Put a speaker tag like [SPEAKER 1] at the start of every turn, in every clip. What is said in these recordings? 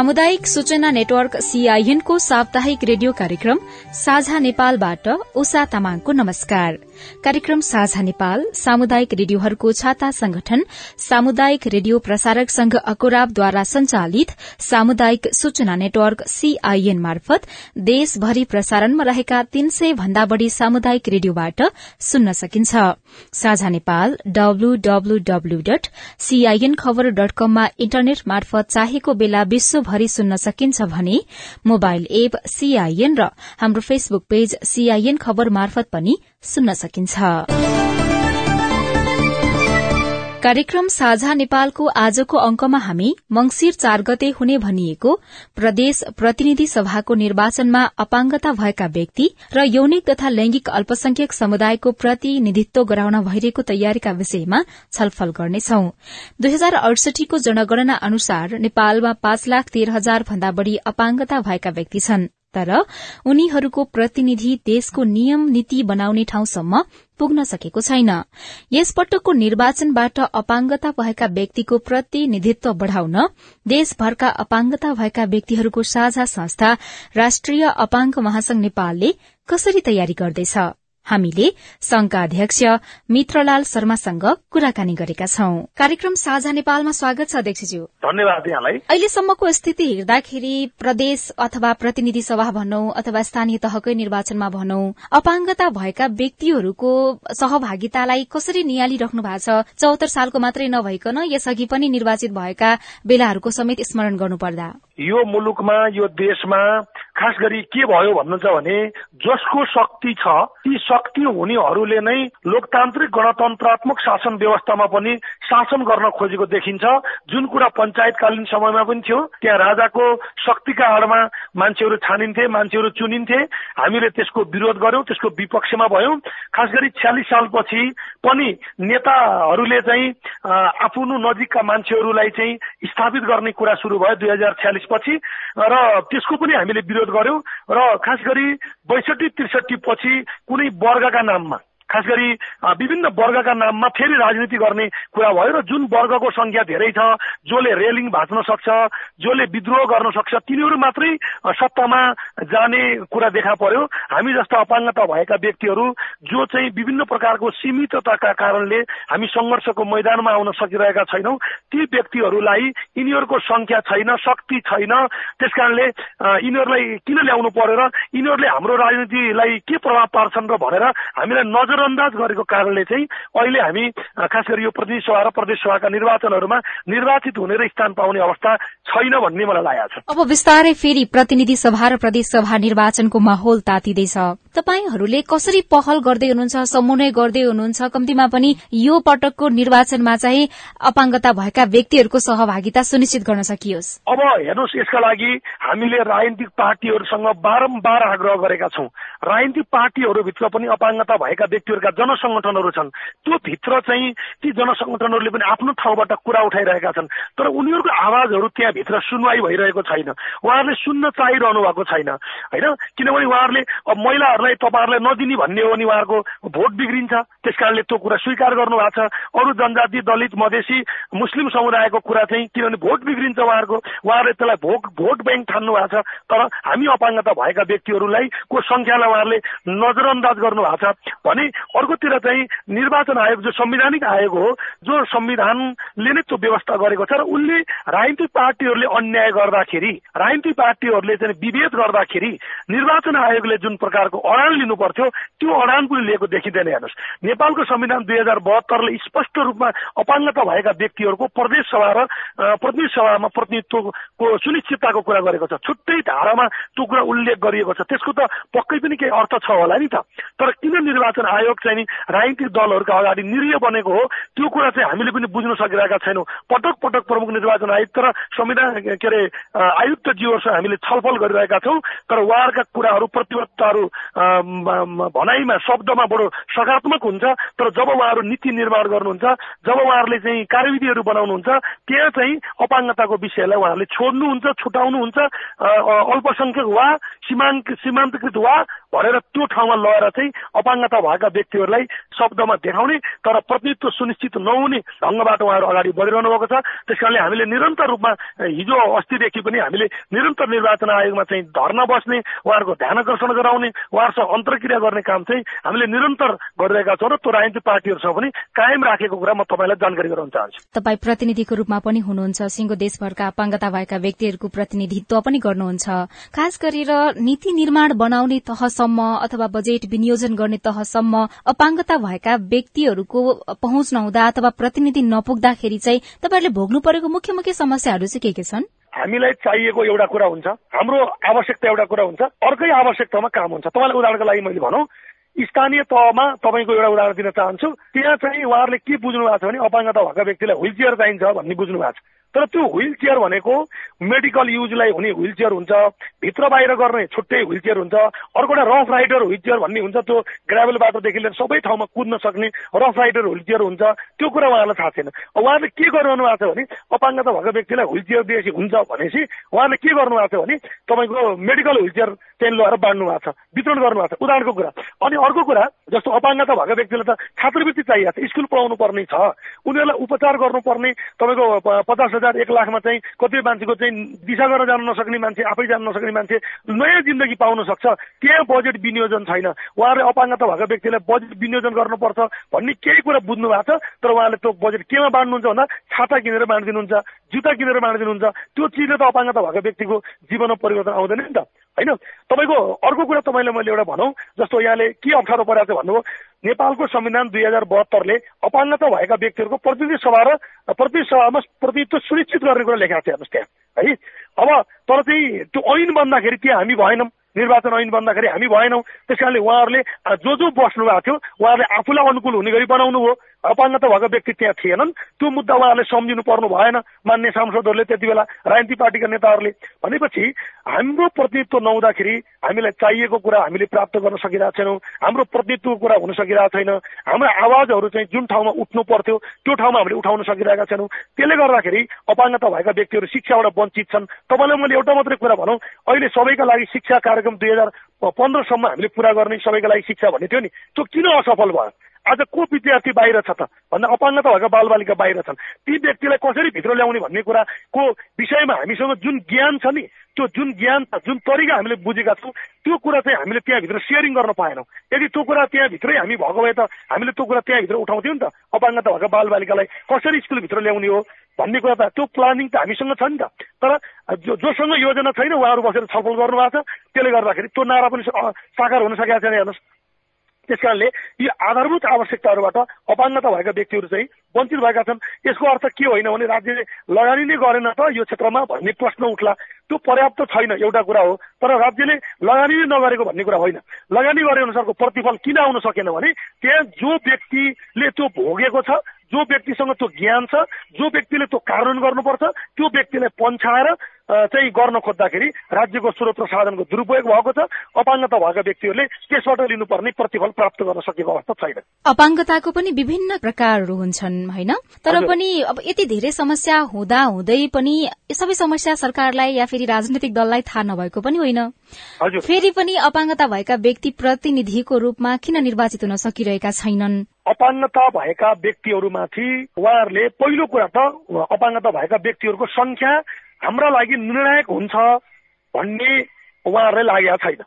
[SPEAKER 1] सामुदायिक सूचना नेटवर्क सीआईएनको साप्ताहिक रेडियो कार्यक्रम साझा नेपालबाट उषा तामाङको नमस्कार। कार्यक्रम साझा नेपाल सामुदायिक रेडियोहरूको छाता संगठन सामुदायिक रेडियो प्रसारक संघ अकोराबद्वारा संचालित सामुदायिक सूचना नेटवर्क सीआईएन मार्फत देशभरि प्रसारणमा रहेका तीन सय भन्दा बढ़ी सामुदायिक रेडियोबाट सुन्न सकिन्छ। साझा नेपाल डब्लूडब्लूडब्लू डट सीआईएन खबर डट कममा इन्टरनेट मार्फत चाहेको बेला विश्वभरि सुन्न सकिन्छ भने मोबाइल एप सीआईएन र हाम्रो फेसबुक पेज सीआईएन खबर मार्फत पनि सुन्न सकिन्छ। कार्यक्रम साझा नेपालको आजको अंकमा हामी मंगिर चार गते हुने भनिएको प्रदेश प्रतिनिधि सभाको निर्वाचनमा अपाङ्गता भएका व्यक्ति र यौनिक तथा लैंगिक अल्पसंख्यक समुदायको प्रतिनिधित्व गराउन भइरहेको तयारीका विषयमा छलफल गर्नेछौ। दुई हजार अडसठीको जनगणना अनुसार नेपालमा पाँच लाख तेह्र हजार भन्दा बढ़ी अपाङ्गता भएका व्यक्ति छन्। तर उनीहरूको प्रतिनिधि देशको नियम नीति बनाउने ठाउँसम्म पुग्न सकेको छैन। यसपटकको निर्वाचनबाट अपाङ्गता भएका व्यक्तिको प्रतिनिधित्व बढ़ाउन देशभरका अपाङ्गता भएका व्यक्तिहरूको साझा संस्था राष्ट्रिय अपाङ्ग महासंघ नेपालले कसरी तयारी गर्दैछ? हामीले संघका अध्यक्ष मित्रलाल शर्मासँग कुराकानी गरेका छौं। कार्यक्रम साझा नेपालमा स्वागत छ अध्यक्षज्यू।
[SPEAKER 2] धन्यवाद यहाँलाई।
[SPEAKER 1] अहिलेसम्मको स्थिति हेर्दाखेरि प्रदेश अथवा प्रतिनिधि सभा भनौं अथवा स्थानीय तहकै निर्वाचनमा भनौं अपाङ्गता भएका व्यक्तिहरूको सहभागितालाई कसरी निहालिराख्नु भएको छ चौहत्तर सालको मात्रै नभइकन यसअघि पनि निर्वाचित भएका बेलाहरूको समेत स्मरण गर्नुपर्दा।
[SPEAKER 2] यो मुलुकमा यो देशमा खास गरी के भयो भन्नुहुन्छ भने जसको शक्ति छ ती शक्ति हुनेहरूले नै लोकतान्त्रिक गणतन्त्रात्मक शासन व्यवस्थामा पनि शासन गर्न खोजेको देखिन्छ। जुन कुरा पञ्चायतकालीन समयमा पनि थियो त्यहाँ राजाको शक्तिका आडमा मान्छेहरू छानिन्थे मान्छेहरू चुनिन्थे। हामीले त्यसको विरोध गर्यौं त्यसको विपक्षमा भयौं। खास गरी छ्यालिस सालपछि पनि नेताहरूले चाहिँ आफ्नो नजिकका मान्छेहरूलाई चाहिँ स्थापित गर्ने कुरा शुरू भयो दुई हजार छ्यालिस पछि र त्यसको पनि हामीले विरोध गर्यौं र खास गरी बैसठी त्रिसठी पछि कुनै वर्गका नाममा। खास गरी विभिन्न वर्गका नाममा फेरि राजनीति गर्ने कुरा भयो र जुन वर्गको संख्या धेरै छ जसले रेलिङ भाँच्न सक्छ जसले विद्रोह गर्न सक्छ तिनीहरू मात्रै सत्तामा जाने कुरा देखा पर्यो। हामी जस्ता अपाङ्गता भएका व्यक्तिहरू जो चाहिँ विभिन्न प्रकारको सीमितताका कारणले हामी संघर्षको मैदानमा आउन सकिरहेका छैनौँ ती व्यक्तिहरूलाई यिनीहरूको संख्या छैन शक्ति छैन। त्यस कारणले यिनीहरूलाई किन ल्याउनु पर्यो र यिनीहरूले हाम्रो राजनीतिलाई के प्रभाव पार्छन् र भनेर हामीलाई नजर नजरअन्दाज गरेको कारणले चाहिँ अहिले हामी खास गरी यो प्रतिनिधि सभा र प्रदेश सभाका निर्वाचनहरूमा निर्वाचित हुने र स्थान पाउने अवस्था छैन भन्ने मलाई लागेको छ।
[SPEAKER 1] अब बिस्तारै फेरि प्रतिनिधि सभा र प्रदेश सभा निर्वाचनको माहौल तातिँदैछ। तपाईँहरूले कसरी पहल गर्दै हुनुहुन्छ समन्वय गर्दै हुनुहुन्छ कम्तीमा पनि यो पटकको निर्वाचनमा चाहिँ अपाङ्गता भएका व्यक्तिहरूको सहभागिता सुनिश्चित गर्न सकियोस्।
[SPEAKER 2] अब हेर्नुहोस् यसका लागि हामीले राजनीतिक पार्टीहरूसँग बारम्बार आग्रह गरेका छौं। राजनीतिक पार्टीहरूभित्र पनि अपाङ्गता भएका व्यक्तिहरूका जनसंगठनहरू छन्। त्यो भित्र चाहिँ ती जनसंगठनहरूले पनि आफ्नो ठाउँबाट कुरा उठाइरहेका छन्। तर उनीहरूको आवाजहरू त्यहाँभित्र सुनवाई भइरहेको छैन। उहाँहरूले सुन्न चाहिरहनु भएको छैन। होइन? किनभने उहाँहरूले महिलाहरूलाई तपाईँहरूलाई नदिने भन्ने हो भने उहाँहरूको भोट बिग्रिन्छ। त्यस कारणले त्यो कुरा स्वीकार गर्नु भएको छ। अरू जनजाति दलित मधेसी मुस्लिम समुदायको कुरा चाहिँ किनभने भोट बिग्रिन्छ उहाँहरूको। उहाँहरूले त्यसलाई भोट भोट ब्याङ्क ठान्नु भएको छ। तर हामी अपाङ्गता भएका व्यक्तिहरूलाई को संख्यालाई उहाँहरूले नजरअन्दाज गर्नु भएको छ भने अर्कोतिर चाहिँ निर्वाचन आयोग जो संवैधानिक आयोग हो जो संविधानले नै त्यो व्यवस्था गरेको छ र उनले राजनीतिक पार्टीहरूले अन्याय गर्दाखेरि राजनीतिक पार्टीहरूले चाहिँ विभेद गर्दाखेरि निर्वाचन आयोगले जुन प्रकारको अडान लिनु पर्थ्यो त्यो अडान पनि लिएको देखिँदैन हेर्नुहोस्। नेपालको संविधान दुई हजार बहत्तरले स्पष्ट रूपमा अपाङ्गता भएका व्यक्तिहरूको प्रदेश सभा र प्रतिनिधि सभामा प्रतिनिधित्वको सुनिश्चितताको कुरा गरेको छ। छुट्टै धारामा त्यो कुरा उल्लेख गरिएको छ। त्यसको त पक्कै पनि केही अर्थ छ होला नि त। तर किन निर्वाचन आयोग चाहिँ नि राजनीतिक दलहरूका अगाडि निरीय बनेको हो? त्यो कुरा चाहिँ हामीले पनि बुझ्न सकिरहेका छैनौँ। पटक पटक प्रमुख निर्वाचन आयुक्त र संविधान के अरे आयुक्तज्यूहरूसँग हामीले छलफल गरिरहेका छौँ। तर उहाँहरूका कुराहरू प्रतिबद्धताहरू भनाइमा शब्दमा बडो सकारात्मक हुन्छ तर जब उहाँहरू नीति निर्माण गर्नुहुन्छ जब उहाँहरूले चाहिँ कार्यविधिहरू बनाउनुहुन्छ त्यहाँ चाहिँ अपाङ्गताको विषयलाई उहाँहरूले छोड्नुहुन्छ छुटाउनुहुन्छ अल्पसंख्यक वा सीमाङ्क सीमान्तकृत वा भनेर त्यो ठाउँमा लगेर चाहिँ अपाङ्गता भएका व्यक्तिहरूलाई शब्दमा देखाउने तर प्रतिनिधित्व सुनिश्चित नहुने ढङ्गबाट उहाँहरू अगाडि बढिरहनु भएको छ। त्यस कारणले हामीले निरन्तर रूपमा हिजो अस्तिदेखि पनि हामीले निरन्तर निर्वाचन आयोगमा चाहिँ धर्ना बस्ने उहाँहरूको ध्यान आकर्षण गराउने उहाँहरूसँग अन्तर्क्रिया गर्ने काम चाहिँ हामीले निरन्तर गरिरहेका छौँ र त्यो राजनीतिक पार्टीहरूसँग पनि कायम राखेको कुरा म तपाईँलाई जानकारी गराउन चाहन्छु।
[SPEAKER 1] तपाईँ प्रतिनिधिको रूपमा पनि हुनुहुन्छ। सिंगो देशभरका अपाङ्गता भएका व्यक्तिहरूको प्रतिनिधित्व पनि गर्नुहुन्छ। खास गरेर नीति निर्माण बनाउने तहसम्म अथवा बजेट विनियोजन गर्ने तहसम्म अपाङ्गता भएका व्यक्तिहरूको पहुँच नहुँदा अथवा प्रतिनिधि नपुग्दाखेरि चाहिँ तपाईँहरूले भोग्नु परेको मुख्य मुख्य समस्याहरू चाहिँ के के छन्?
[SPEAKER 2] हामीलाई चाहिएको एउटा कुरा हुन्छ। हाम्रो आवश्यकता एउटा कुरा हुन्छ। अर्कै आवश्यकतामा काम हुन्छ। तपाईँलाई उदाहरणको लागि मैले भनौँ। स्थानीय तहमा तपाईँको एउटा उदाहरण दिन चाहन्छु। त्यहाँ चाहिँ उहाँहरूले के बुझ्नु भएको छ भने अपाङ्गता भएका व्यक्तिलाई व्हिल चेयर चाहिन्छ भन्ने बुझ्नु भएको छ। तर त्यो व्हिल चेयर भनेको मेडिकल युजलाई हुने व्हिल चेयर हुन्छ भित्र बाहिर गर्ने छुट्टै व्हिल चेयर हुन्छ अर्को एउटा रफ राइडर व्हिल चेयर भन्ने हुन्छ त्यो ग्राभल बाटोदेखि लिएर सबै ठाउँमा कुद्न सक्ने रफ राइडर व्हिल चेयर हुन्छ त्यो कुरा उहाँलाई थाहा छैन। उहाँले के गरिरहनु भएको छ भने अपाङ्गता भएको व्यक्तिलाई व्हिल चेयर दिएपछि हुन्छ भनेपछि उहाँले के गर्नु भएको छ भने तपाईँको मेडिकल व्हिल चेयर चाहिँ लगेर बाँड्नु भएको छ वितरण गर्नु भएको छ उदाहरणको कुरा। अनि अर्को कुरा जस्तो अपाङ्गता भएको व्यक्तिलाई त छात्रवृत्ति चाहिएको छ स्कुल पढाउनु पर्ने छ उनीहरूलाई उपचार गर्नुपर्ने तपाईँको पचास हजार एक लाखमा चाहिँ कतिपय मान्छेको चाहिँ दिशा गरेर जान नसक्ने मान्छे आफै जान नसक्ने मान्छे नयाँ जिन्दगी पाउन सक्छ। त्यहाँ बजेट विनियोजन छैन। उहाँले अपाङ्गता भएको व्यक्तिलाई बजेट विनियोजन गर्नुपर्छ भन्ने केही कुरा बुझ्नु भएको छ तर उहाँले त्यो बजेट केमा बाँड्नुहुन्छ भन्दा छाता किनेर बाँडिदिनुहुन्छ जुत्ता किनेर बाँडिदिनुहुन्छ। त्यो चिजले त अपाङ्गता भएको व्यक्तिको जीवनमा परिवर्तन आउँदैन नि त। होइन तपाईँको अर्को कुरा तपाईँले मैले एउटा भनौँ जस्तो यहाँले के अप्ठ्यारो परेको छ भन्नुभयो नेपालको संविधान दुई हजार बहत्तरले अपाङ्गता भएका व्यक्तिहरूको प्रतिनिधि सभा र प्रतिनिधि सभामा प्रतिनिधित्व सुनिश्चित गर्ने कुरा लेखाएको छ हेर्नुहोस् त्यहाँ है? अब तर चाहिँ त्यो ऐन बन्दाखेरि त्यहाँ हामी भएनौँ निर्वाचन ऐन बन्दाखेरि हामी भएनौँ त्यस कारणले उहाँहरूले जो जो बस्नु भएको थियो उहाँहरूले आफूलाई अनुकूल हुने गरी बनाउनु हो अपाङ्गता भएको व्यक्ति त्यहाँ थिएनन्। त्यो मुद्दा उहाँहरूले सम्झिनु पर्नु भएन। मान्य सांसदहरूले त्यति बेला राजनीतिक पार्टीका नेताहरूले भनेपछि हाम्रो प्रतिनिधित्व नहुँदाखेरि हामीलाई चाहिएको कुरा हामीले प्राप्त गर्न सकिरहेको छैनौँ। हाम्रो प्रतिनिधित्वको कुरा हुन सकिरहेको छैन। हाम्रो आवाजहरू चाहिँ जुन ठाउँमा उठ्नु पर्थ्यो त्यो ठाउँमा हामीले उठाउन सकिरहेका छैनौँ। त्यसले गर्दाखेरि अपाङ्गता भएका व्यक्तिहरू शिक्षाबाट वञ्चित छन्। तपाईँलाई मैले एउटा मात्रै कुरा भनौँ अहिले सबैका लागि शिक्षा कार्यक्रम दुई हजार पन्ध्रसम्म हामीले पुरा गर्ने सबैका लागि शिक्षा भन्ने थियो नि। त्यो किन असफल भयो? आज को विद्यार्थी बाहिर छ त? भन्दा अपाङ्गता भएका बालबालिका बाहिर छन्। ती व्यक्तिलाई कसरी भित्र ल्याउने भन्ने कुराको विषयमा हामीसँग जुन ज्ञान छ नि त्यो जुन ज्ञान जुन तरिका हामीले बुझेका छौँ त्यो कुरा चाहिँ हामीले त्यहाँभित्र सेयरिङ गर्न पाएनौँ। यदि त्यो कुरा त्यहाँभित्रै हामी भएको भए त हामीले त्यो कुरा त्यहाँभित्र उठाउँथ्यौँ नि त अपाङ्गता भएका बालबालिकालाई कसरी स्कुलभित्र ल्याउने हो भन्ने कुरा त त्यो प्लानिङ त हामीसँग छ नि त। तर जो जोसँग योजना छैन उहाँहरू बसेर छलफल गर्नुभएको छ। त्यसले गर्दाखेरि त्यो नारा पनि साकार हुन सकेको छैन हेर्नुहोस्। त्यस कारणले यी आधारभूत आवश्यकताहरूबाट अपाङ्गता भएका व्यक्तिहरू चाहिँ वञ्चित भएका छन्। यसको अर्थ के होइन भने राज्यले लगानी नै गरेन त यो क्षेत्रमा भन्ने प्रश्न उठ्ला। त्यो पर्याप्त छैन एउटा कुरा हो तर राज्यले लगानी नै नगरेको भन्ने कुरा होइन। लगानी गरे अनुसारको प्रतिफल किन आउन सकेन भने त्यहाँ जो व्यक्तिले त्यो भोगेको छ जो व्यक्तिसँग त्यो ज्ञान छ जो व्यक्तिले त्यो कार्यान्वयन गर्नुपर्छ त्यो व्यक्तिलाई पन्छाएर चाहिँ गर्न खोज्दाखेरि राज्यको स्रोत र साधनको दुरुपयोग भएको छ। अपाङ्गता भएका व्यक्तिहरूले त्यसबाट लिनुपर्ने प्रतिफल प्राप्त गर्न सकेको अवस्था छैन।
[SPEAKER 1] अपाङ्गताको पनि विभिन्न प्रकारहरू हुन्छन् होइन? तर पनि अब यति धेरै समस्या हुँदा हुँदै पनि सबै समस्या सरकारलाई या फेरि राजनैतिक दललाई थाहा नभएको पनि होइन। फेरि पनि अपाङ्गता भएका व्यक्ति प्रतिनिधिको रूपमा किन निर्वाचित हुन सकिरहेका छैनन्?
[SPEAKER 2] अपाङ्गता भएका व्यक्तिहरूमाथि उहाँहरूले पहिलो कुरा त अपाङ्गता भएका व्यक्तिहरूको संख्या हाम्रा लागि निर्णायक हुन्छ भन्ने उहाँहरूलाई लागेको छैन।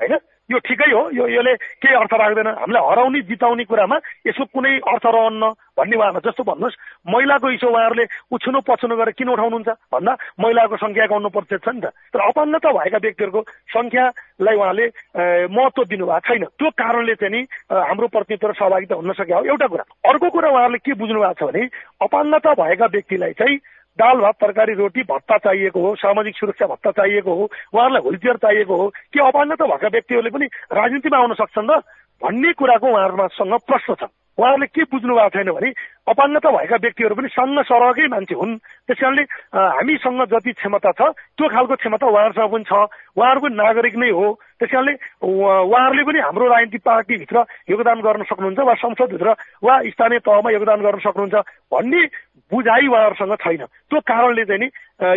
[SPEAKER 2] होइन? यो ठिकै हो। यो यसले केही अर्थ राख्दैन। हामीलाई हराउने जिताउने कुरामा यसको कुनै अर्थ रहन्न भन्ने उहाँहरूलाई जस्तो भन्नुहोस्। महिलाको इस्यु उहाँहरूले उछुनु पछुनु गरेर किन उठाउनुहुन्छ? भन्दा महिलाको सङ्ख्या गाउनु पर्छ छ नि त। तर अपाङ्गता भएका व्यक्तिहरूको सङ्ख्यालाई उहाँले महत्व दिनुभएको छैन। त्यो कारणले चाहिँ नि हाम्रो प्रतिनिधित्व सहभागिता हुन सकेको हो। एउटा कुरा। अर्को कुरा उहाँहरूले के बुझ्नु भएको छ भने अपाङ्गता भएका व्यक्तिलाई चाहिँ दाल भात तरकारी रोटी भत्ता चाहिएको हो सामाजिक सुरक्षा भत्ता चाहिएको हो उहाँहरूलाई व्हिलचेयर चाहिएको हो के अपाङ्गता भएका व्यक्तिहरूले पनि राजनीतिमा आउन सक्छन् र भन्ने कुराको उहाँहरूमासँग प्रश्न छ। उहाँहरूले के बुझ्नु भएको छैन भने अपाङ्गता भएका व्यक्तिहरू पनि सँग सरकै मान्छे हुन्। त्यस कारणले हामीसँग जति क्षमता छ त्यो खालको क्षमता उहाँहरूसँग पनि छ। उहाँहरू पनि नागरिक नै हो। त्यस कारणले उहाँहरूले पनि हाम्रो राजनीतिक पार्टीभित्र योगदान गर्न सक्नुहुन्छ वा संसदभित्र वा स्थानीय तहमा योगदान गर्न सक्नुहुन्छ भन्ने बुझाइ उहाँहरूसँग छैन। त्यो कारणले चाहिँ नि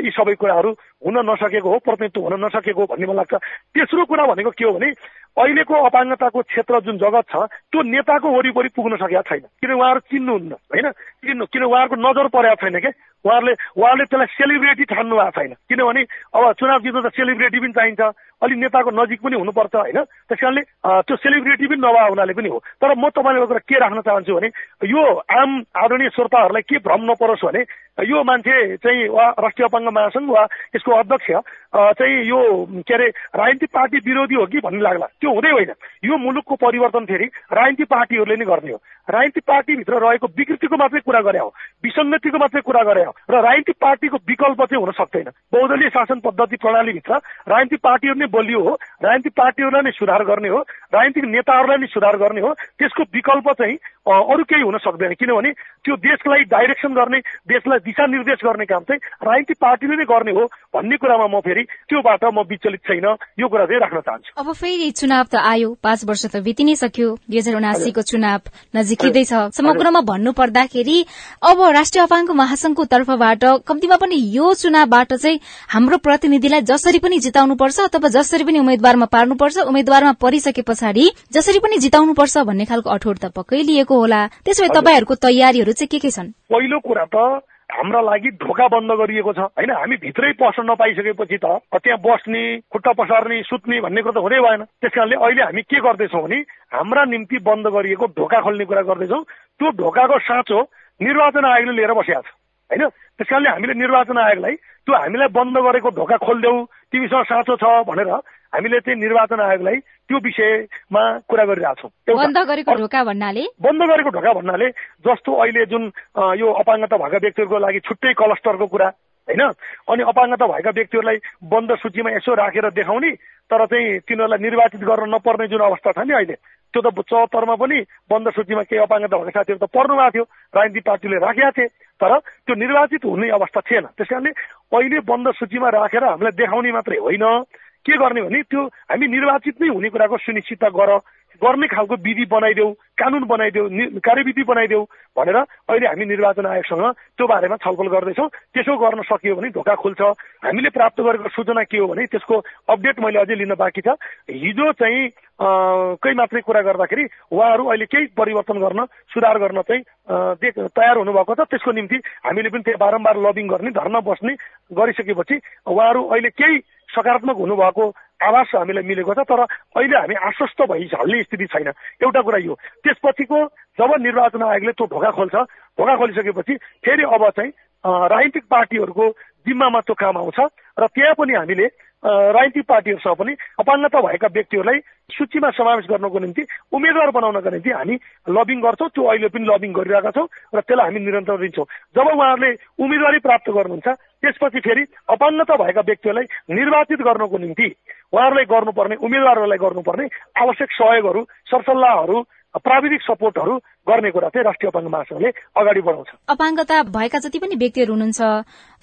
[SPEAKER 2] यी सबै कुराहरू हुन नसकेको हो प्रतिनिधित्व हुन नसकेको भन्ने मलाई लाग्छ। तेस्रो कुरा भनेको के हो भने अहिलेको अपाङ्गताको क्षेत्र जुन जगत छ त्यो नेताको वरिपरि पुग्न सकेका छैन। किन उहाँहरू चिन्नुहुन्न होइन? किन किन उहाँहरूको नजर परेको छैन क्या उहाँहरूले उहाँहरूले त्यसलाई सेलिब्रेटी ठान्नु भएको छैन। किनभने अब चुनाव जित्नु त सेलिब्रेटी पनि चाहिन्छ। अलिक नेताको नजिक पनि हुनुपर्छ होइन? त्यस कारणले त्यो सेलिब्रेटी पनि नभए हुनाले पनि हो। तर म तपाईँले कुरा के राख्न चाहन्छु भने यो आम आदरणीय श्रोताहरूलाई के भ्रम नपरोस् भने यो मान्छे चाहिँ वा राष्ट्रिय अपाङ्ग महासङ्घ वा यसको अध्यक्ष चाहिँ यो के अरे राजनीतिक पार्टी विरोधी हो कि भन्ने लाग्ला। त्यो हुँदै होइन। यो मुलुकको परिवर्तन फेरि राजनीतिक पार्टीहरूले नै गर्ने हो। राजनीतिक पार्टीभित्र रहेको विकृतिको मात्रै कुरा गरे हो विसङ्गतिको मात्रै कुरा गरे हो र राजनीतिक पार्टीको विकल्प चाहिँ हुन सक्दैन। बहुदलीय शासन पद्धति प्रणालीभित्र राजनीतिक पार्टीहरू नै बलियो हो राजनीतिक पार्टीहरूलाई नै सुधार गर्ने हो राजनीतिक नेताहरूलाई नै सुधार गर्ने हो त्यसको विकल्प चाहिँ अरू केही हुन सक्दैन। किनभने त्यो देशलाई डाइरेक्सन गर्ने देशलाई दिशानिर्देश गर्ने काम चाहिँ राजनीतिक पार्टीले नै गर्ने हो भन्ने कुरामा म फेरि त्योबाट म विचलित छैन। यो कुरा चाहिँ राख्न चाहन्छु।
[SPEAKER 1] अब फेरि चुनाव त आयो। पाँच वर्ष त बिति नै सक्यो। दुई हजार उनासीको चुनाव नजिकै समग्रमा भन्नु पर्दाखेरि अब राष्ट्रिय अपाङ्ग महासंघको तर्फबाट कम्तीमा पनि यो चुनावबाट चाहिँ हाम्रो प्रतिनिधिलाई जसरी पनि जिताउनुपर्छ अथवा जसरी पनि उम्मेद्वारमा पार्नुपर्छ उम्मेद्वारमा परिसके पछाडि जसरी पनि जिताउनुपर्छ भन्ने खालको अठोट त पक्कै लिएको होला। त्यसो भए तपाईँहरूको तयारीहरू चाहिँ के के छन्?
[SPEAKER 2] पहिलो कुरा त हाम्रा लागि ढोका बन्द गरिएको छ। होइन हामी भित्रै पस्न नपाइसकेपछि त त्यहाँ बस्ने खुट्टा पसार्ने सुत्ने भन्ने कुरो त हुँदै भएन। त्यस कारणले अहिले हामी के गर्दैछौँ भने हाम्रा निम्ति बन्द गरिएको ढोका खोल्ने कुरा गर्दैछौँ। त्यो ढोकाको साँचो निर्वाचन आयोगले लिएर बसेको छ। होइन? त्यस कारणले हामीले निर्वाचन आयोगलाई त्यो हामीलाई बन्द गरेको ढोका खोलिदेऊ तिमीसँग साँचो छ भनेर हामीले चाहिँ निर्वाचन आयोगलाई त्यो विषयमा कुरा गरिरहेछौँ
[SPEAKER 1] बन्द गरेको ढोका भन्नाले?
[SPEAKER 2] बन्द गरेको ढोका भन्नाले जस्तो अहिले जुन यो अपाङ्गता भएका व्यक्तिहरूको लागि छुट्टै क्लस्टरको कुरा होइन? अनि अपाङ्गता भएका व्यक्तिहरूलाई बन्द सूचीमा यसो राखेर देखाउने तर चाहिँ तिनीहरूलाई निर्वाचित गर्न नपर्ने जुन अवस्था छ नि अहिले त्यो त चौहत्तरमा पनि बन्द सूचीमा केही अपाङ्गता भएका साथीहरू त पर्नु भएको थियो राजनीतिक पार्टीले राखेका थिए तर त्यो निर्वाचित हुने अवस्था थिएन। त्यस कारणले अहिले बन्द सूचीमा राखेर हामीलाई देखाउने मात्रै होइन। के गर्ने भने त्यो हामी निर्वाचित नै हुने कुराको सुनिश्चितता गर। गर्ने खालको विधि बनाइदेऊ कानुन बनाइदेऊ कार्यविधि बनाइदेऊ भनेर अहिले हामी निर्वाचन आयोगसँग त्यो बारेमा छलफल गर्दैछौँ। त्यसो गर्न सकियो भने ढोका खुल्छ। हामीले प्राप्त गरेको सूचना के हो भने त्यसको अपडेट मैले अझै लिन बाँकी छ। हिजो चाहिँ कै मात्रै कुरा गर्दाखेरि उहाँहरू अहिले केही परिवर्तन गर्न सुधार गर्न चाहिँ तयार हुनुभएको छ। त्यसको निम्ति हामीले पनि त्यहाँ बारम्बार लबिङ गर्ने धर्ना बस्ने गरिसकेपछि उहाँहरू अहिले केही सकारात्मक हुनुभएको आवास हामीलाई मिलेको छ तर अहिले हामी आश्वस्त भइहाल्ने स्थिति छैन। एउटा कुरा यो त्यसपछिको जब निर्वाचन आयोगले त्यो ढोका खोल्छ ढोका खोलिसकेपछि फेरि अब चाहिँ राजनीतिक पार्टीहरूको जिम्मामा त्यो काम आउँछ र त्यहाँ पनि हामीले राजनीतिक पार्टीहरूसँग पनि अपाङ्गता भएका व्यक्तिहरूलाई सूचीमा समावेश गर्नको निम्ति उम्मेद्वार बनाउनका निम्ति हामी लबिङ गर्छौँ त्यो अहिले पनि लबिङ गरिरहेका छौँ र त्यसलाई हामी निरन्तर दिन्छौँ। जब उहाँहरूले उम्मेदवारी प्राप्त गर्नुहुन्छ त्यसपछि फेरि अपाङ्गता भएका व्यक्तिहरूलाई निर्वाचित गर्नको निम्ति उहाँहरूलाई गर्नुपर्ने उम्मेद्वारहरूलाई गर्नुपर्ने आवश्यक सहयोगहरू सरसल्लाहहरू प्राविधिक सपोर्टहरू गर्ने कुरा चाहिँ राष्ट्रिय अपाङ्ग महासंघले अगाडि बढाउँछ।
[SPEAKER 1] अपाङ्गता भएका जति पनि व्यक्तिहरू हुनुहुन्छ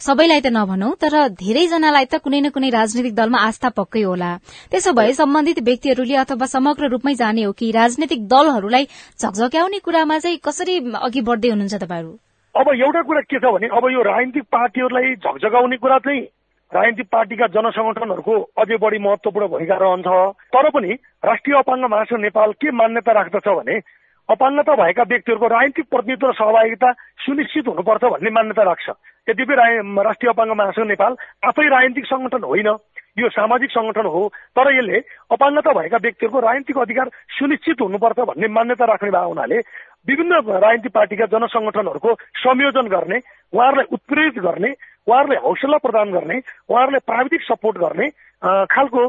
[SPEAKER 1] सबैलाई त नभनौ तर धेरैजनालाई त कुनै न कुनै राजनैतिक दलमा आस्था पक्कै होला। त्यसो भए सम्बन्धित व्यक्तिहरूले अथवा समग्र रूपमै जाने हो कि राजनैतिक दलहरूलाई झकझक्याउने कुरामा चाहिँ कसरी अघि बढ्दै हुनुहुन्छ तपाईँहरू?
[SPEAKER 2] अब एउटा कुरा के छ भने अब यो राजनीतिक पार्टीहरूलाई झकझगाउने कुरा चाहिँ राजनीतिक पार्टीका जनसङ्गठनहरूको अझै बढी महत्वपूर्ण भूमिका रहन्छ। तर पनि राष्ट्रिय अपाङ्ग महासंघ नेपाल के मान्यता राख्दछ भने अपाङ्गता भएका व्यक्तिहरूको राजनीतिक प्रतिनिधित्व सहभागिता सुनिश्चित हुनुपर्छ भन्ने मान्यता राख्छ। यद्यपि राष्ट्रिय अपाङ्ग महासंघ नेपाल आफै राजनीतिक संगठन होइन यो सामाजिक संगठन हो तर यसले अपाङ्गता भएका व्यक्तिहरूको राजनीतिक अधिकार सुनिश्चित हुनुपर्छ भन्ने मान्यता राख्ने भए हुनाले विभिन्न राजनीतिक पार्टीका जनसङ्गठनहरूको संयोजन गर्ने उहाँहरूलाई उत्प्रेरित गर्ने उहाँहरूलाई हौसला प्रदान गर्ने उहाँहरूलाई प्राविधिक सपोर्ट गर्ने खालको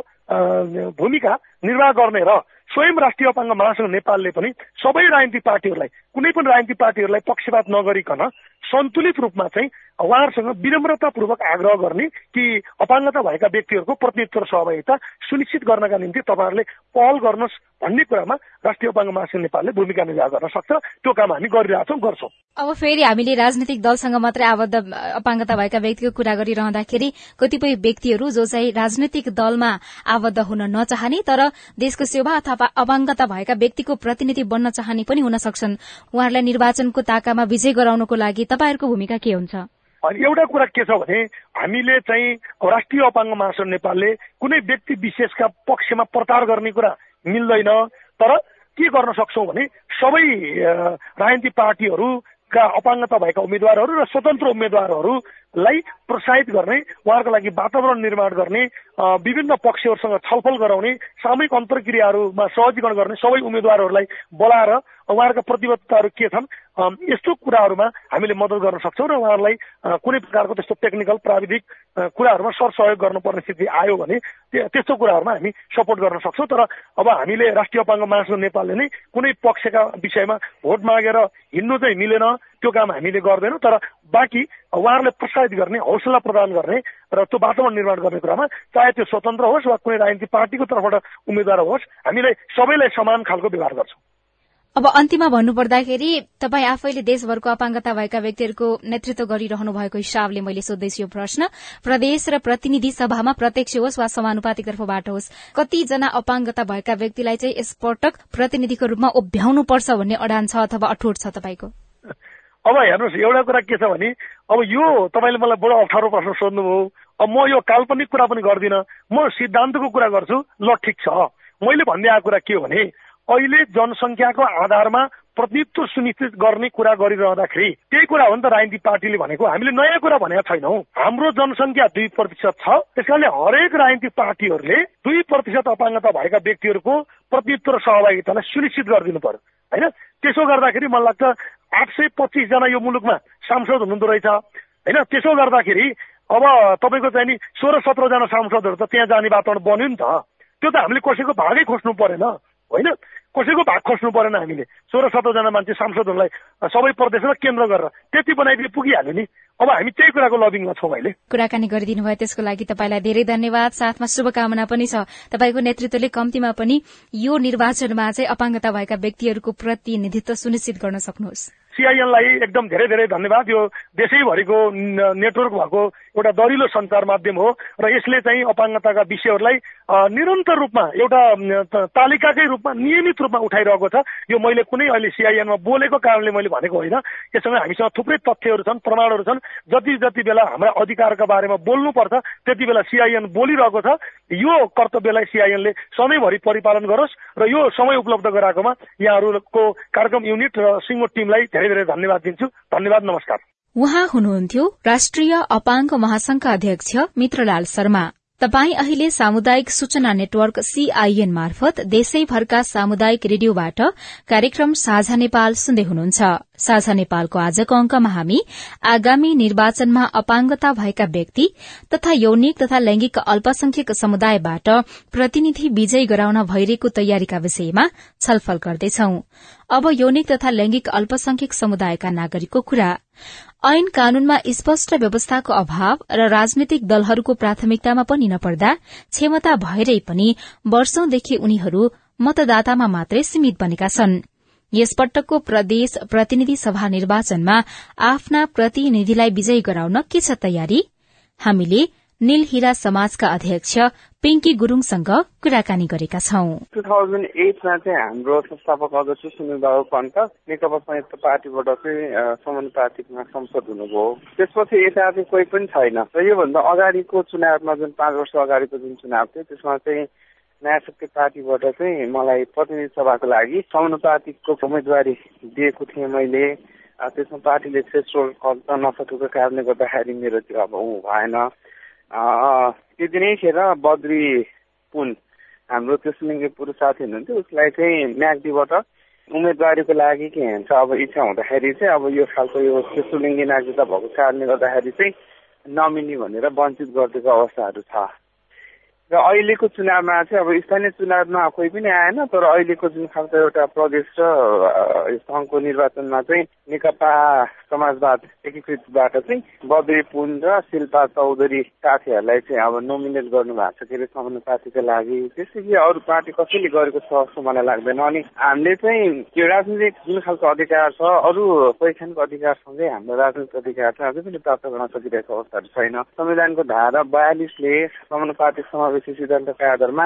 [SPEAKER 2] भूमिका निर्वाह गर्ने र स्वयं राष्ट्रिय अपाङ्ग महासंघ नेपालले पनि सबै राजनीतिक पार्टीहरूलाई कुनै पनि राजनीतिक पार्टीहरूलाई पक्षपात नगरिकन सन्तुलित रूपमा चाहिँ उहाँहरूसँग विनम्रतापूर्वक आग्रह गर्ने कि अपाङ्गता भएका व्यक्तिहरूको प्रतिनिधित्व सहभागिता सुनिश्चित गर्नका निम्ति तपाईँहरूले पहल गर्नुहोस् भन्ने कुरामा राष्ट्रिय अपाङ्ग महासंघ नेपालले भूमिका निर्वाह गर्न सक्छ। त्यो काम हामी गरिरहेछौँ गर्छौँ।
[SPEAKER 1] अब फेरि हामीले राजनैतिक दलसँग मात्रै आबद्ध अपाङ्गता भएका व्यक्तिको कुरा गरिरहँदाखेरि कतिपय व्यक्तिहरू जो चाहिँ राजनैतिक दलमा आबद्ध हुन नचाहने तर देशको सेवा अथवा अपाङ्गता भएका व्यक्तिको प्रतिनिधि बन्न चाहने पनि हुन सक्छन्। उहाँहरूलाई निर्वाचनको ताकामा विजय गराउनको लागि तपाईँहरूको भूमिका के हुन्छ?
[SPEAKER 2] अनि एउटा कुरा के छ भने हामीले चाहिँ राष्ट्रिय अपाङ्ग महासंघ नेपालले कुनै व्यक्ति विशेषका पक्षमा प्रचार गर्ने कुरा मिल्दैन। तर के गर्न सक्छौँ भने सबै राजनीतिक पार्टीहरूका अपाङ्गता भएका उम्मेद्वारहरू र स्वतन्त्र उम्मेद्वारहरूलाई प्रोत्साहित गर्ने उहाँहरूको लागि वातावरण निर्माण गर्ने विभिन्न पक्षहरूसँग छलफल गराउने सामूहिक अन्तर्क्रियाहरूमा सहजीकरण गर्ने सबै उम्मेद्वारहरूलाई बोलाएर उहाँहरूका प्रतिबद्धताहरू के छन् यस्तो कुराहरूमा हामीले मद्दत गर्न सक्छौँ र उहाँहरूलाई कुनै प्रकारको त्यस्तो टेक्निकल प्राविधिक कुराहरूमा सरसहयोग गर्नुपर्ने स्थिति आयो भने त्यस्तो कुराहरूमा हामी सपोर्ट गर्न सक्छौँ। तर अब हामीले राष्ट्रिय अपाङ्ग महासङ्घ नेपालले नै कुनै पक्षका विषयमा भोट मागेर हिँड्नु चाहिँ मिलेन त्यो काम हामीले गर्दैनौँ तर बाँकी उहाँहरूलाई प्रोत्साहित गर्ने हौसला प्रदान गर्ने र त्यो वातावरण निर्माण गर्ने कुरामा चाहे त्यो स्वतन्त्र होस् वा कुनै राजनीतिक पार्टीको तर्फबाट उम्मेद्वार होस् हामीले सबैलाई समान खालको व्यवहार गर्छौँ।
[SPEAKER 1] अब अन्तिममा भन्नुपर्दाखेरि तपाईँ आफैले देशभरको अपाङ्गता भएका व्यक्तिहरूको नेतृत्व गरिरहनु भएको हिसाबले मैले सोध्दैछु यो प्रश्न। प्रदेश र प्रतिनिधि सभामा प्रत्यक्ष होस् वा समानुपातिक तर्फबाट होस् कतिजना अपाङ्गता भएका व्यक्तिलाई चाहिँ यसपटक प्रतिनिधिको रूपमा उभ्याउनुपर्छ भन्ने अडान छ अथवा अठोट छ तपाईँको?
[SPEAKER 2] अब हेर्नुहोस् एउटा कुरा के छ भने अब यो तपाईँले मलाई बडो अप्ठ्यारो प्रश्न सोध्नुभयो। अब म यो काल्पनिक कुरा पनि गर्दिनँ। म सिद्धान्तको कुरा गर्छु ल ठिक छ। मैले भन्दै आएको कुरा के हो भने अहिले जनसङ्ख्याको आधारमा प्रतिनिधित्व सुनिश्चित गर्ने कुरा गरिरहँदाखेरि त्यही कुरा हो नि त राजनीतिक पार्टीले भनेको। हामीले नयाँ कुरा भनेका छैनौँ। हाम्रो जनसङ्ख्या दुई प्रतिशत छ। त्यस कारणले हरेक राजनीतिक पार्टीहरूले दुई प्रतिशत अपाङ्गता भएका व्यक्तिहरूको प्रतिनिधित्व र सहभागितालाई सुनिश्चित गरिदिनु पर्यो। होइन? त्यसो गर्दाखेरि मलाई लाग्छ आठ सय पच्चिसजना यो मुलुकमा सांसद हुनुहुँदो रहेछ। होइन त्यसो गर्दाखेरि अब तपाईँको चाहिँ नि सोह्र सत्रजना सांसदहरू त त्यहाँ जाने वातावरण बन्यो नि त। त्यो त हामीले कसैको भागै खोज्नु परेन। होइन? कसैको भाग खोज्नु परेन हामीले। सोह्र सत्रजना मान्छे सांसदहरूलाई सबै प्रदेशमा केन्द्र गरेर त्यति बनाइदिए पुगिहाल्यो नि। अब हामी त्यही कुराको लभिङमा छौँ अहिले।
[SPEAKER 1] कुराकानी गरिदिनु भयो त्यसको लागि तपाईँलाई धेरै धन्यवाद। साथमा शुभकामना पनि छ। तपाईँको नेतृत्वले कम्तीमा पनि यो निर्वाचनमा चाहिँ अपाङ्गता भएका व्यक्तिहरूको प्रतिनिधित्व सुनिश्चित गर्न सक्नुहोस्।
[SPEAKER 2] सिआइएनलाई एकदम धेरै धेरै धन्यवाद। यो देशैभरिको नेटवर्क भएको एउटा दरिलो सञ्चार माध्यम हो र यसले चाहिँ अपाङ्गताका विषयहरूलाई निरन्तर रूपमा एउटा तालिकाकै रूपमा नियमित रूपमा उठाइरहेको छ। यो मैले कुनै अहिले सिआइएनमा बोलेको कारणले मैले भनेको होइन। यससँग हामीसँग थुप्रै तथ्यहरू छन् प्रमाणहरू छन्। जति जति बेला हाम्रा अधिकारका बारेमा बोल्नुपर्छ त्यति बेला सिआइएन बोलिरहेको छ। यो कर्तव्यलाई सिआइएनले सधैँभरि परिपालन गरोस् र यो समय उपलब्ध गराएकोमा यहाँहरूको कार्यक्रम युनिट र सिङ्गो टीमलाई धेरै धेरै धन्यवाद दिन्छु। धन्यवाद नमस्कार।
[SPEAKER 1] उहाँ हुनुहुन्थ्यो राष्ट्रिय अपाङ्ग महासंघका अध्यक्ष मित्रलाल शर्मा। तपाई अहिले सामुदायिक सूचना नेटवर्क सीआईएन मार्फत देशैभरका सामुदायिक रेडियोबाट कार्यक्रम साझा नेपाल सुन्दै हुनुहुन्छ। साझा नेपालको आजको अंकमा हामी आगामी निर्वाचनमा अपाङ्गता भएका व्यक्ति तथा यौनिक तथा लैंगिक अल्पसंख्यक समुदायबाट प्रतिनिधि विजय गराउन भइरहेको तयारीका विषयमा छलफल गर्दैछौ। अब यौनिक तथा लैंगिक अल्पसंख्यक समुदायका नागरिकको कुरा। ऐन कानूनमा स्पष्ट व्यवस्थाको अभाव र राजनैतिक दलहरूको प्राथमिकतामा पनि नपर्दा क्षमता भएरै पनि वर्षौंदेखि उनीहरू मतदातामा मात्रै सीमित बनेका छनृ। यसपटकको प्रदेश प्रतिनिधि सभा निर्वाचनमा आफ्ना प्रतिनिधिलाई विजयी गराउन के छ तयारी? हामीले नीलहिरा समाजका अध्यक्ष पिङ्की गुरूङसँग कुराकानी गरेका छौं।
[SPEAKER 3] टु थाउजन्ड एटमा चाहिँ हाम्रो संस्थापक अध्यक्ष सुनिल बाबु पन्त नेकपा संयुक्त पार्टीबाट चाहिँ समानुपातिकमा संसद हुनुभयो। त्यसपछि यता चाहिँ कोही पनि छैन। र योभन्दा अगाडिको चुनावमा जुन पाँच वर्ष अगाडिको जुन चुनाव थियो त्यसमा चाहिँ नयाँ शक्ति पार्टीबाट चाहिँ मलाई प्रतिनिधि सभाको लागि समानुपातिकको उम्मेदवारी दिएको थिएँ मैले। त्यसमा पार्टीले थ्रेसोल्ड गर्न नसकेको कारणले गर्दाखेरि मेरो त्यो अब ऊ भएन। त्यो नै खेर बद्री पुन हाम्रो त्यो सुलिङ्गे पुरुष साथी हुनुहुन्थ्यो उसलाई चाहिँ म्याग्दीबाट उम्मेदवारीको लागि के भन्छ अब इच्छा हुँदाखेरि चाहिँ अब यो खालको यो सुलिङ्गे नागरिकता भएको कारणले गर्दाखेरि चाहिँ नमिनी भनेर वञ्चित गरिदिएको अवस्थाहरू छ। र अहिलेको चुनावमा चाहिँ अब स्थानीय चुनावमा कोही पनि आएन तर अहिलेको जुन खालको एउटा प्रदेश र सङ्घको निर्वाचनमा चाहिँ नेकपा समाजवाद एकीकृतबाट चाहिँ बद्री पुन र शिल्पा चौधरी साथीहरूलाई चाहिँ अब नोमिनेट गर्नु भएको छ। के अरे समानु पार्टीको लागि त्यसपछि अरू पार्टी कसैले गरेको छ जस्तो मलाई लाग्दैन। अनि हामीले चाहिँ त्यो राजनीतिक जुन खालको अधिकार छ अरू पहिचानको अधिकारसँगै हाम्रो राजनीतिक अधिकार चाहिँ अझै पनि प्राप्त गर्न सकिरहेको अवस्थाहरू छैन। संविधानको धारा बयालिसले समावेश समावेशी सिद्धान्तका आधारमा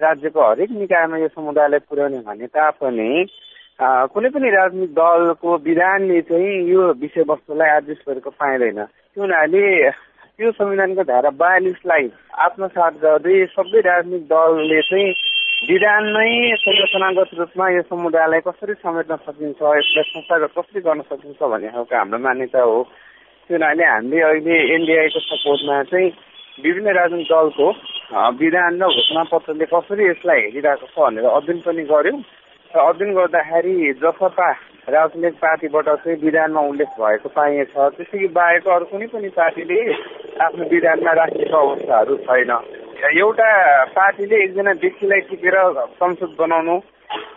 [SPEAKER 3] राज्यको हरेक निकायमा यो समुदायलाई पुर्याउने भने तापनि कुनै पनि राजनीतिक दलको विधानले चाहिँ यो विषयवस्तुलाई एड्रेस गरेको पाइँदैन। त्यो हुनाले त्यो संविधानको धारा बयालिसलाई आत्मसात गर्दै सबै राजनीतिक दलले चाहिँ विधानमै संरचनागत रूपमा यो समुदायलाई कसरी समेट्न सकिन्छ यसलाई संस्थागत कसरी गर्न सकिन्छ भन्ने खालको हाम्रो मान्यता हो। त्यो हुनाले हामीले अहिले एनडिआईको सपोर्टमा चाहिँ विभिन्न राजनीतिक दलको विधान र घोषणा पत्रले कसरी यसलाई हेरिरहेको छ भनेर अध्ययन पनि गर्यौँ। र अध्ययन गर्दाखेरि जसपा राजनैतिक पार्टीबाट चाहिँ विधानमा उल्लेख भएको पाइएछ त्यसै बाहेक अरू कुनै पनि पार्टीले आफ्नो विधानमा राखेको अवस्थाहरू छैन। एउटा पार्टीले एकजना व्यक्तिलाई टिकेर संसद बनाउनु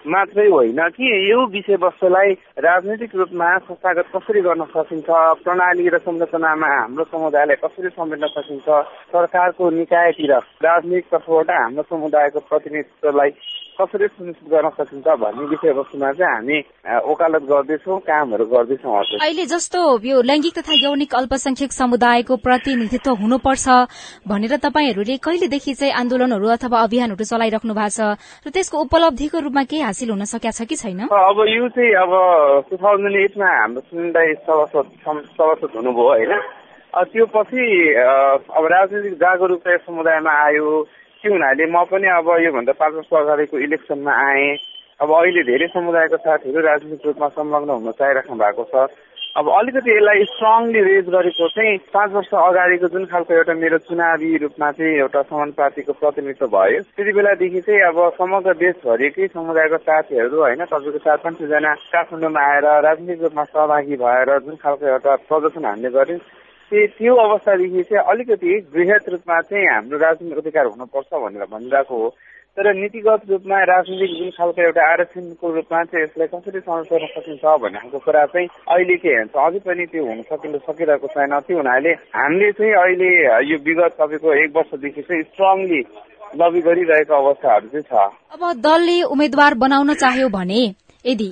[SPEAKER 3] मात्रै होइन कि यो विषयवस्तुलाई राजनैतिक रूपमा संस्थागत कसरी गर्न सकिन्छ? प्रणाली र संरचनामा हाम्रो समुदायलाई कसरी समेट्न सकिन्छ? सरकारको निकायतिर राजनीतिक तर्फबाट हाम्रो समुदायको प्रतिनिधित्वलाई कसरी सुनिश्चित गर्न सकिन्छ भन्ने विषयवस्तुमा चाहिँ हामी ओकालत गर्दैछौँ कामहरू गर्दैछौँ
[SPEAKER 1] अहिले जस्तो यो लैङ्गिक तथा यौनिक अल्पसंख्यक समुदायको प्रतिनिधित्व हुनुपर्छ भनेर तपाईँहरूले कहिलेदेखि चाहिँ आन्दोलनहरू अथवा अभियानहरू चलाइराख्नु भएको छ र त्यसको उपलब्धिको रूपमा केही हासिल हुन सकेको छ कि छैन?
[SPEAKER 3] अब यो चाहिँ अब टु थाउजन्ड एटमा हाम्रो सभासद सभासद हुनुभयो होइन। त्यो पछि अब राजनीतिक जागरूकता समुदायमा आयो के हुनाले म पनि अब योभन्दा पाँच वर्ष अगाडिको इलेक्सनमा आएँ। अब अहिले धेरै समुदायको साथीहरू राजनीतिक रूपमा संलग्न हुन चाहिराख्नु भएको छ। अब अलिकति यसलाई स्ट्रङली रेज गरेको चाहिँ पाँच वर्ष अगाडिको जुन खालको एउटा मेरो चुनावी रूपमा चाहिँ एउटा समानुपातिको प्रतिनिधित्व भयो त्यति बेलादेखि चाहिँ अब समग्र देशभरिकै समुदायको साथीहरू होइन तपाईँको चार पाँच सयजना काठमाडौँमा आएर राजनीतिक रूपमा सहभागी भएर जुन खालको एउटा प्रदर्शन हामीले गऱ्यौँ त्यो अवस्थादेखि चाहिँ अलिकति वृहत रूपमा चाहिँ हाम्रो राजनीतिक अधिकार हुनुपर्छ भनेर भनिरहेको हो। तर नीतिगत रूपमा राजनीतिक जुन खालको एउटा आरक्षणको रूपमा चाहिँ यसलाई कसरी संरक्षण गर्न सकिन्छ भन्ने खालको कुरा चाहिँ अहिले के भन्छ अझै पनि त्यो हुन सकिन सकिरहेको छैन। त्यो हुनाले हामीले चाहिँ अहिले यो विगत तपाईँको एक वर्षदेखि चाहिँ स्ट्रङली लबी गरिरहेको अवस्थाहरू चाहिँ छ।
[SPEAKER 1] अब दलले उम्मेद्वार बनाउन चाह्यो भने यदि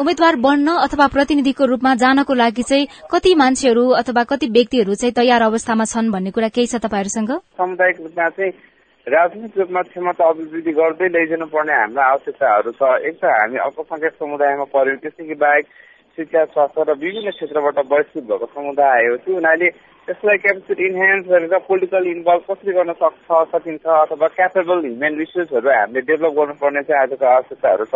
[SPEAKER 1] उम्मेद्वार बन्न अथवा प्रतिनिधिको रूपमा जानको लागि चाहिँ कति मान्छेहरू अथवा कति व्यक्तिहरू चाहिँ तयार अवस्थामा छन् भन्ने कुरा केही छ तपाईँहरूसँग?
[SPEAKER 3] सामुदायिक रूपमा चाहिँ राजनीतिक रूपमा क्षमता अभिवृद्धि गर्दै लैजानु पर्ने हाम्रो आवश्यकताहरू छ। एक त हामी अल्पसङ्ख्यक समुदायमा पर्यौँ त्यसदेखि बाहेक शिक्षा स्वास्थ्य र विभिन्न क्षेत्रबाट बहिष्कृत भएको समुदाय हो त्यो हुनाले त्यसलाई क्यापेसिटी इन्हान्स गरेर पोलिटिकल इन्भल्भ कसरी गर्न सक्छ सकिन्छ अथवा क्यापेबल ह्युमन रिसोर्सहरू हामीले डेभलप गर्नुपर्ने चाहिँ आजको आवश्यकताहरू छ।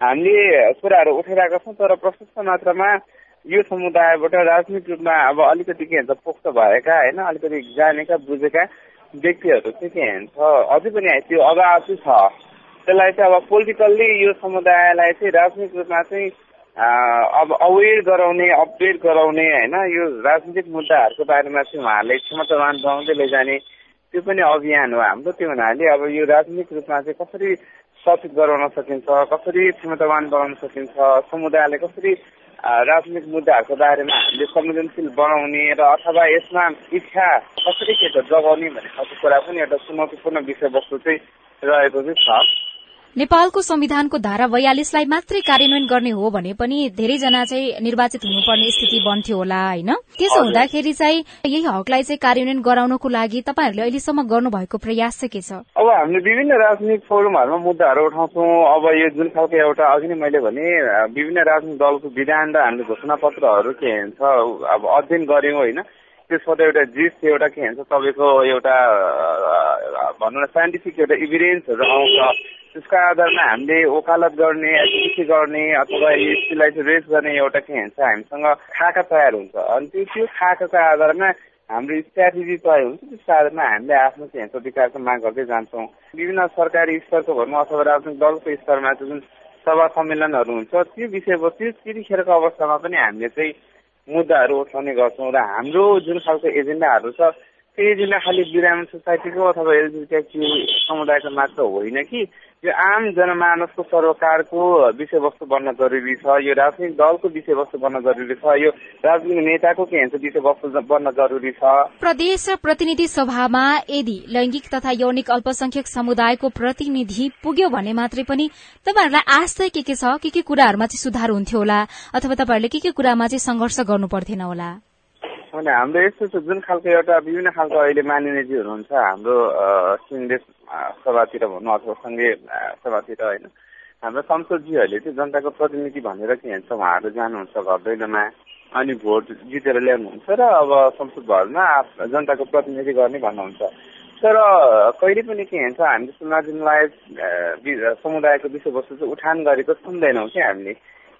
[SPEAKER 3] हामीले कुराहरू उठाइरहेका छौँ तर प्रशस्त मात्रामा यो समुदायबाट राजनीतिक रूपमा अब अलिकति के भन्छ पोख्त भएका होइन अलिकति जानेका बुझेका व्यक्तिहरू चाहिँ के भन्छ अझै पनि त्यो अगावै छ। त्यसलाई चाहिँ अब पोलिटिकल्ली यो समुदायलाई चाहिँ राजनीतिक रूपमा चाहिँ अब अवेर गराउने अपडेट गराउने होइन यो राजनीतिक मुद्दाहरूको बारेमा चाहिँ उहाँहरूले क्षमतावान बनाउँदै लैजाने त्यो पनि अभियान हो हाम्रो त्यो हुनाले अब यो राजनीतिक रूपमा चाहिँ कसरी सचेत गराउन सकिन्छ कसरी क्षमतावान बनाउन सकिन्छ समुदायलाई कसरी राजनीतिक मुद्दाहरूको बारेमा हामीले संवेदनशील बनाउने र अथवा यसमा इच्छा कसरी के जगाउने भन्ने खालको कुरा पनि एउटा चुनौतीपूर्ण विषयवस्तु चाहिँ रहेको चाहिँ छ।
[SPEAKER 1] नेपालको संविधानको धारा बयालिसलाई मात्रै कार्यान्वयन गर्ने हो भने पनि धेरैजना चाहिँ निर्वाचित हुनुपर्ने स्थिति बन्थ्यो होला होइन? त्यसो हुँदाखेरि चाहिँ यही हकलाई चाहिँ कार्यान्वयन गराउनको लागि तपाईँहरूले अहिलेसम्म गर्नुभएको प्रयास चाहिँ के छ?
[SPEAKER 3] अब हामीले विभिन्न राजनीतिक फोरमहरूमा मुद्दाहरू उठाउँछौँ। अब यो जुन खालको एउटा अघि नै मैले भने विभिन्न राजनीतिक दलको विधान र हामीले घोषणा पत्रहरू के भन्छ अब अध्ययन गर्यौँ होइन? त्यसबाट एउटा जिस एउटा के भन्छ तपाईँको एउटा भनौँ न साइन्टिफिक एउटा इभिडेन्सहरू आउँछ। त्यसको आधारमा हामीले वकालत गर्ने एडभोकेसी गर्ने अथवा यसलाई रेस गर्ने एउटा के भन्छ हामीसँग खाका तयार हुन्छ। अनि त्यो त्यो खाकाको आधारमा हाम्रो स्ट्राटेजी तय हुन्छ त्यसको आधारमा हामीले आफ्नो के भन्छ विकासको माग गर्दै जान्छौँ। विभिन्न सरकारी स्तरको भनौँ अथवा राजनीतिक दलको स्तरमा जुन सभा सम्मेलनहरू हुन्छ त्यो विषयवस्तु त्यतिखेरको अवस्थामा पनि हामीले चाहिँ मुद्दाहरू उठाउने गर्छौँ र हाम्रो जुन खालको एजेन्डाहरू छ त्यो एजेन्डा खालि बिरामी सोसाइटीको अथवा एलजिबिटी समुदायको मात्र होइन कि यो आम जनमानसको सरोकारको विषयवस्तु बन्न जरुरी छ यो राजनीतिक दलको विषयवस्तु बन्न जरुरी छ यो राजनीतिक नेताको के भन्छ विषयवस्तु बन्न जरुरी छ।
[SPEAKER 1] प्रदेश प्रतिनिधि सभामा यदि लैंगिक तथा यौनिक अल्पसंख्यक समुदायको प्रतिनिधि पुग्यो भने मात्रै पनि तपाईँहरूलाई आश चाहिँ के के छ? के के कुराहरूमा चाहिँ सुधार हुन्थ्यो होला? अथवा तपाईँहरूले के के कुरामा चाहिँ संघर्ष गर्नु पर्थेन होला?
[SPEAKER 3] अनि हाम्रो यस्तो छ जुन खालको एउटा विभिन्न खालको अहिले मानिनेजी हुनुहुन्छ हाम्रो सिङ्गेस सभातिर भनौँ अथवा सङ्घीय सभातिर होइन हाम्रो संसदजीहरूले चाहिँ जनताको प्रतिनिधि भनेर के भन्छ उहाँहरू जानुहुन्छ घर दैलोमा अनि भोट जितेर ल्याउनुहुन्छ र अब संसद भवनमा जनताको प्रतिनिधि गर्ने भन्नुहुन्छ। तर कहिले पनि के हुन्छ हामीले मार्जिनलाइज समुदायको विषयवस्तु चाहिँ उठान गरेको सुन्दैनौँ कि हामीले।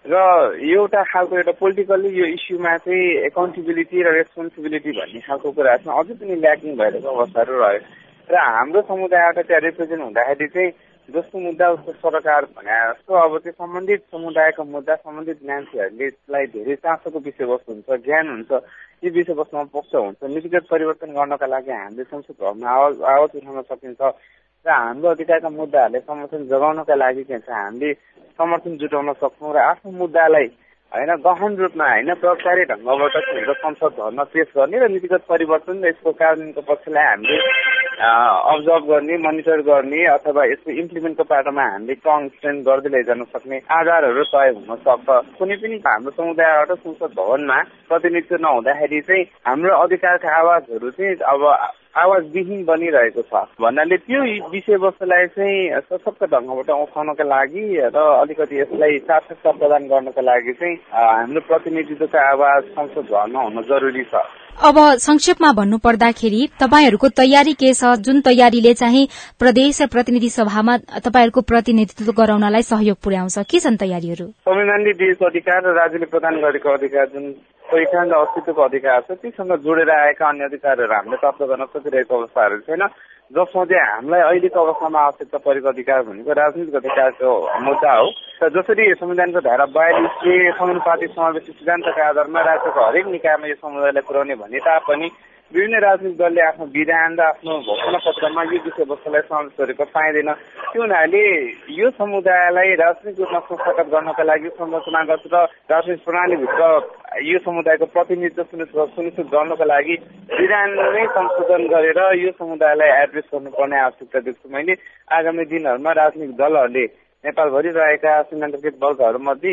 [SPEAKER 3] र एउटा खालको एउटा पोलिटिकल्ली यो इस्युमा चाहिँ एकाउन्टेबिलिटी र रेस्पोन्सिबिलिटी भन्ने खालको कुरा चाहिँ अझै पनि ल्याकिङ भइरहेको अवस्थाहरू रह्यो। र हाम्रो समुदायबाट त्यहाँ रिप्रेजेन्ट हुँदाखेरि चाहिँ जस्तो मुद्दा उसको सरकार भने जस्तो अब त्यो सम्बन्धित समुदायको मुद्दा सम्बन्धित मान्छेहरूले धेरै चासोको विषयवस्तु हुन्छ ज्ञान हुन्छ यी विषयवस्तुमा पक्ष हुन्छ। नीतिगत परिवर्तन गर्नका लागि हामीले संसद भवनमा आवाज आवाज उठाउन सकिन्छ। र हाम्रो अधिकारका मुद्दाहरूले समर्थन जगाउनका लागि के भन्छ हामीले समर्थन जुटाउन सक्छौँ र आफ्नो मुद्दालाई होइन गहन रूपमा होइन प्रभावकारी ढङ्गबाट संसद भवनमा पेश गर्ने र नीतिगत परिवर्तन र यसको कार्यान्वयनको पक्षलाई हामीले अब्जर्भ गर्ने मोनिटर गर्ने अथवा यसको इम्प्लिमेन्टको बाटोमा हामीले स्ट्रेन्थ गर्दै लैजान सक्ने आधारहरू तय हुन सक्छ। कुनै पनि हाम्रो समुदायबाट संसद भवनमा प्रतिनिधित्व नहुँदाखेरि चाहिँ हाम्रो अधिकारका आवाजहरू चाहिँ अब आवाजविहीन बनिरहेको छ। भन्नाले त्यो विषयवस्तुलाई चाहिँ सशक्त ढङ्गबाट उठाउनको लागि र अलिकति यसलाई सार्थकता प्रदान गर्नको लागि चाहिँ हाम्रो प्रतिनिधित्वको आवाज संसद भवनमा हुन जरुरी छ।
[SPEAKER 1] अब संक्षेपमा भन्नु पर्दाखेरि तपाईँहरूको तयारी के छ? जुन तयारीले चाहिँ प्रदेश प्रतिनिधि सभामा तपाईँहरूको प्रतिनिधित्व गराउनलाई सहयोग पुर्याउँछ? के छन् तयारीहरू?
[SPEAKER 3] संविधानले दिएको अधिकार र राज्यले प्रदान गरेको अधिकार जुन पहिचान र अस्तित्वको अधिकार छ तीसँग जोडेर आएका अन्य अधिकारहरू हामीले प्राप्त गर्न सकिरहेको अवस्थाहरू छैन। जसमा चाहिँ हामीलाई अहिलेको अवस्थामा आवश्यकता परेको अधिकार भनेको राजनीतिक अधिकारको मुद्दा हो। र जसरी संविधानको धारा बयालिसले समानुपातिक समावेशी सिद्धान्तका आधारमा राज्यको हरेक निकायमा यो समुदायलाई पुर्याउने भने तापनि विभिन्न राजनीतिक दलले आफ्नो विधान र आफ्नो घोषणा पत्रमा यो विषयवस्तुलाई समावेश गरेको पाइँदैन। त्यो हुनाले यो समुदायलाई राजनीतिक रूपमा संस्थागत गर्नका लागि संरचनागत र राजनीतिक प्रणालीभित्र यो समुदायको प्रतिनिधित्व सुनिश्चित सुनिश्चित गर्नको लागि विधान नै संशोधन गरेर यो समुदायलाई एड्रेस गर्नुपर्ने आवश्यकता देख्छु। मैले आगामी दिनहरूमा राजनीतिक दलहरूले नेपालभरि रहेका सिद्धान्तकृत वर्गहरूमध्ये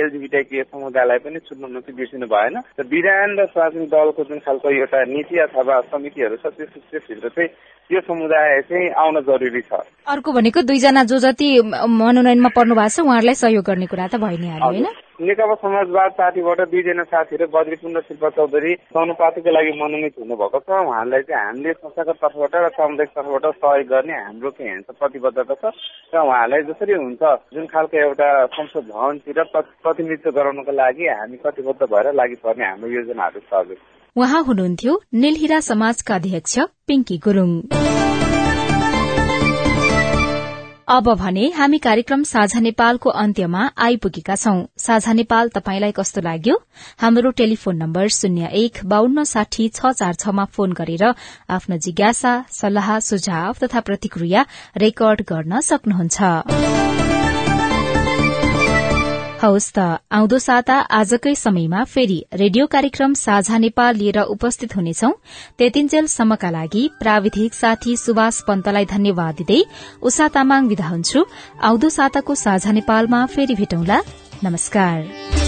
[SPEAKER 3] एलजिबिटाई समुदायलाई पनि छुट्नु चाहिँ बिर्सिनु भएन। र विधान र राजनीतिक दलको जुन खालको एउटा नीति अथवा समितिहरू छ त्यसभित्र चाहिँ यो समुदाय चाहिँ आउन जरुरी छ।
[SPEAKER 1] अर्को भनेको दुईजना जो जति मनोनयनमा पर्नु भएको छ उहाँहरूलाई सहयोग गर्ने कुरा त भइ नै हाल्यो होइन?
[SPEAKER 3] नेकपा समाजवाद पार्टीबाट दुईजना साथीहरू बद्रीकुण्ड शिल्प चौधरी समानुपातिको लागि मनोनित हुनुभएको छ। उहाँलाई चाहिँ हामीले संस्थाको तर्फबाट र सामुदायिक तर्फबाट सहयोग गर्ने हाम्रो के भन्छ प्रतिबद्धता छ र उहाँलाई जसरी हुन्छ जुन खालको एउटा संसद भवनतिर प्रतिनिधित्व गराउनको लागि हामी कटिबद्ध भएर लागि पर्ने हाम्रो योजनाहरू छ।
[SPEAKER 1] उहाँ हुनुहुन्थ्यो निलहिरा समाजका अध्यक्ष पिङ्की गुरूङ। अब भने हामी कार्यक्रम साझा नेपालको अन्त्यमा आइपुगेका छौं। साझा नेपाल तपाईंलाई कस्तो लाग्यो? हाम्रो टेलिफोन नम्बर शून्य एक बान्न साठी छ चार छमा फोन गरेर आफ्नो जिज्ञासा सल्लाह सुझाव तथा प्रतिक्रिया रेकर्ड गर्न सक्नुहुन्छ। हवस् त। आउँदो साता आजकै समयमा फेरि रेडियो कार्यक्रम साझा नेपाल लिएर उपस्थित हुनेछौ। त्यतिन्जेलसम्मका लागि प्राविधिक साथी सुभाष पन्तलाई धन्यवाद दिँदै उषा तामाङ विदा हुन्छु। आउँदो साताको साझा नेपालमा फेरि भेटौंला। नमस्कार।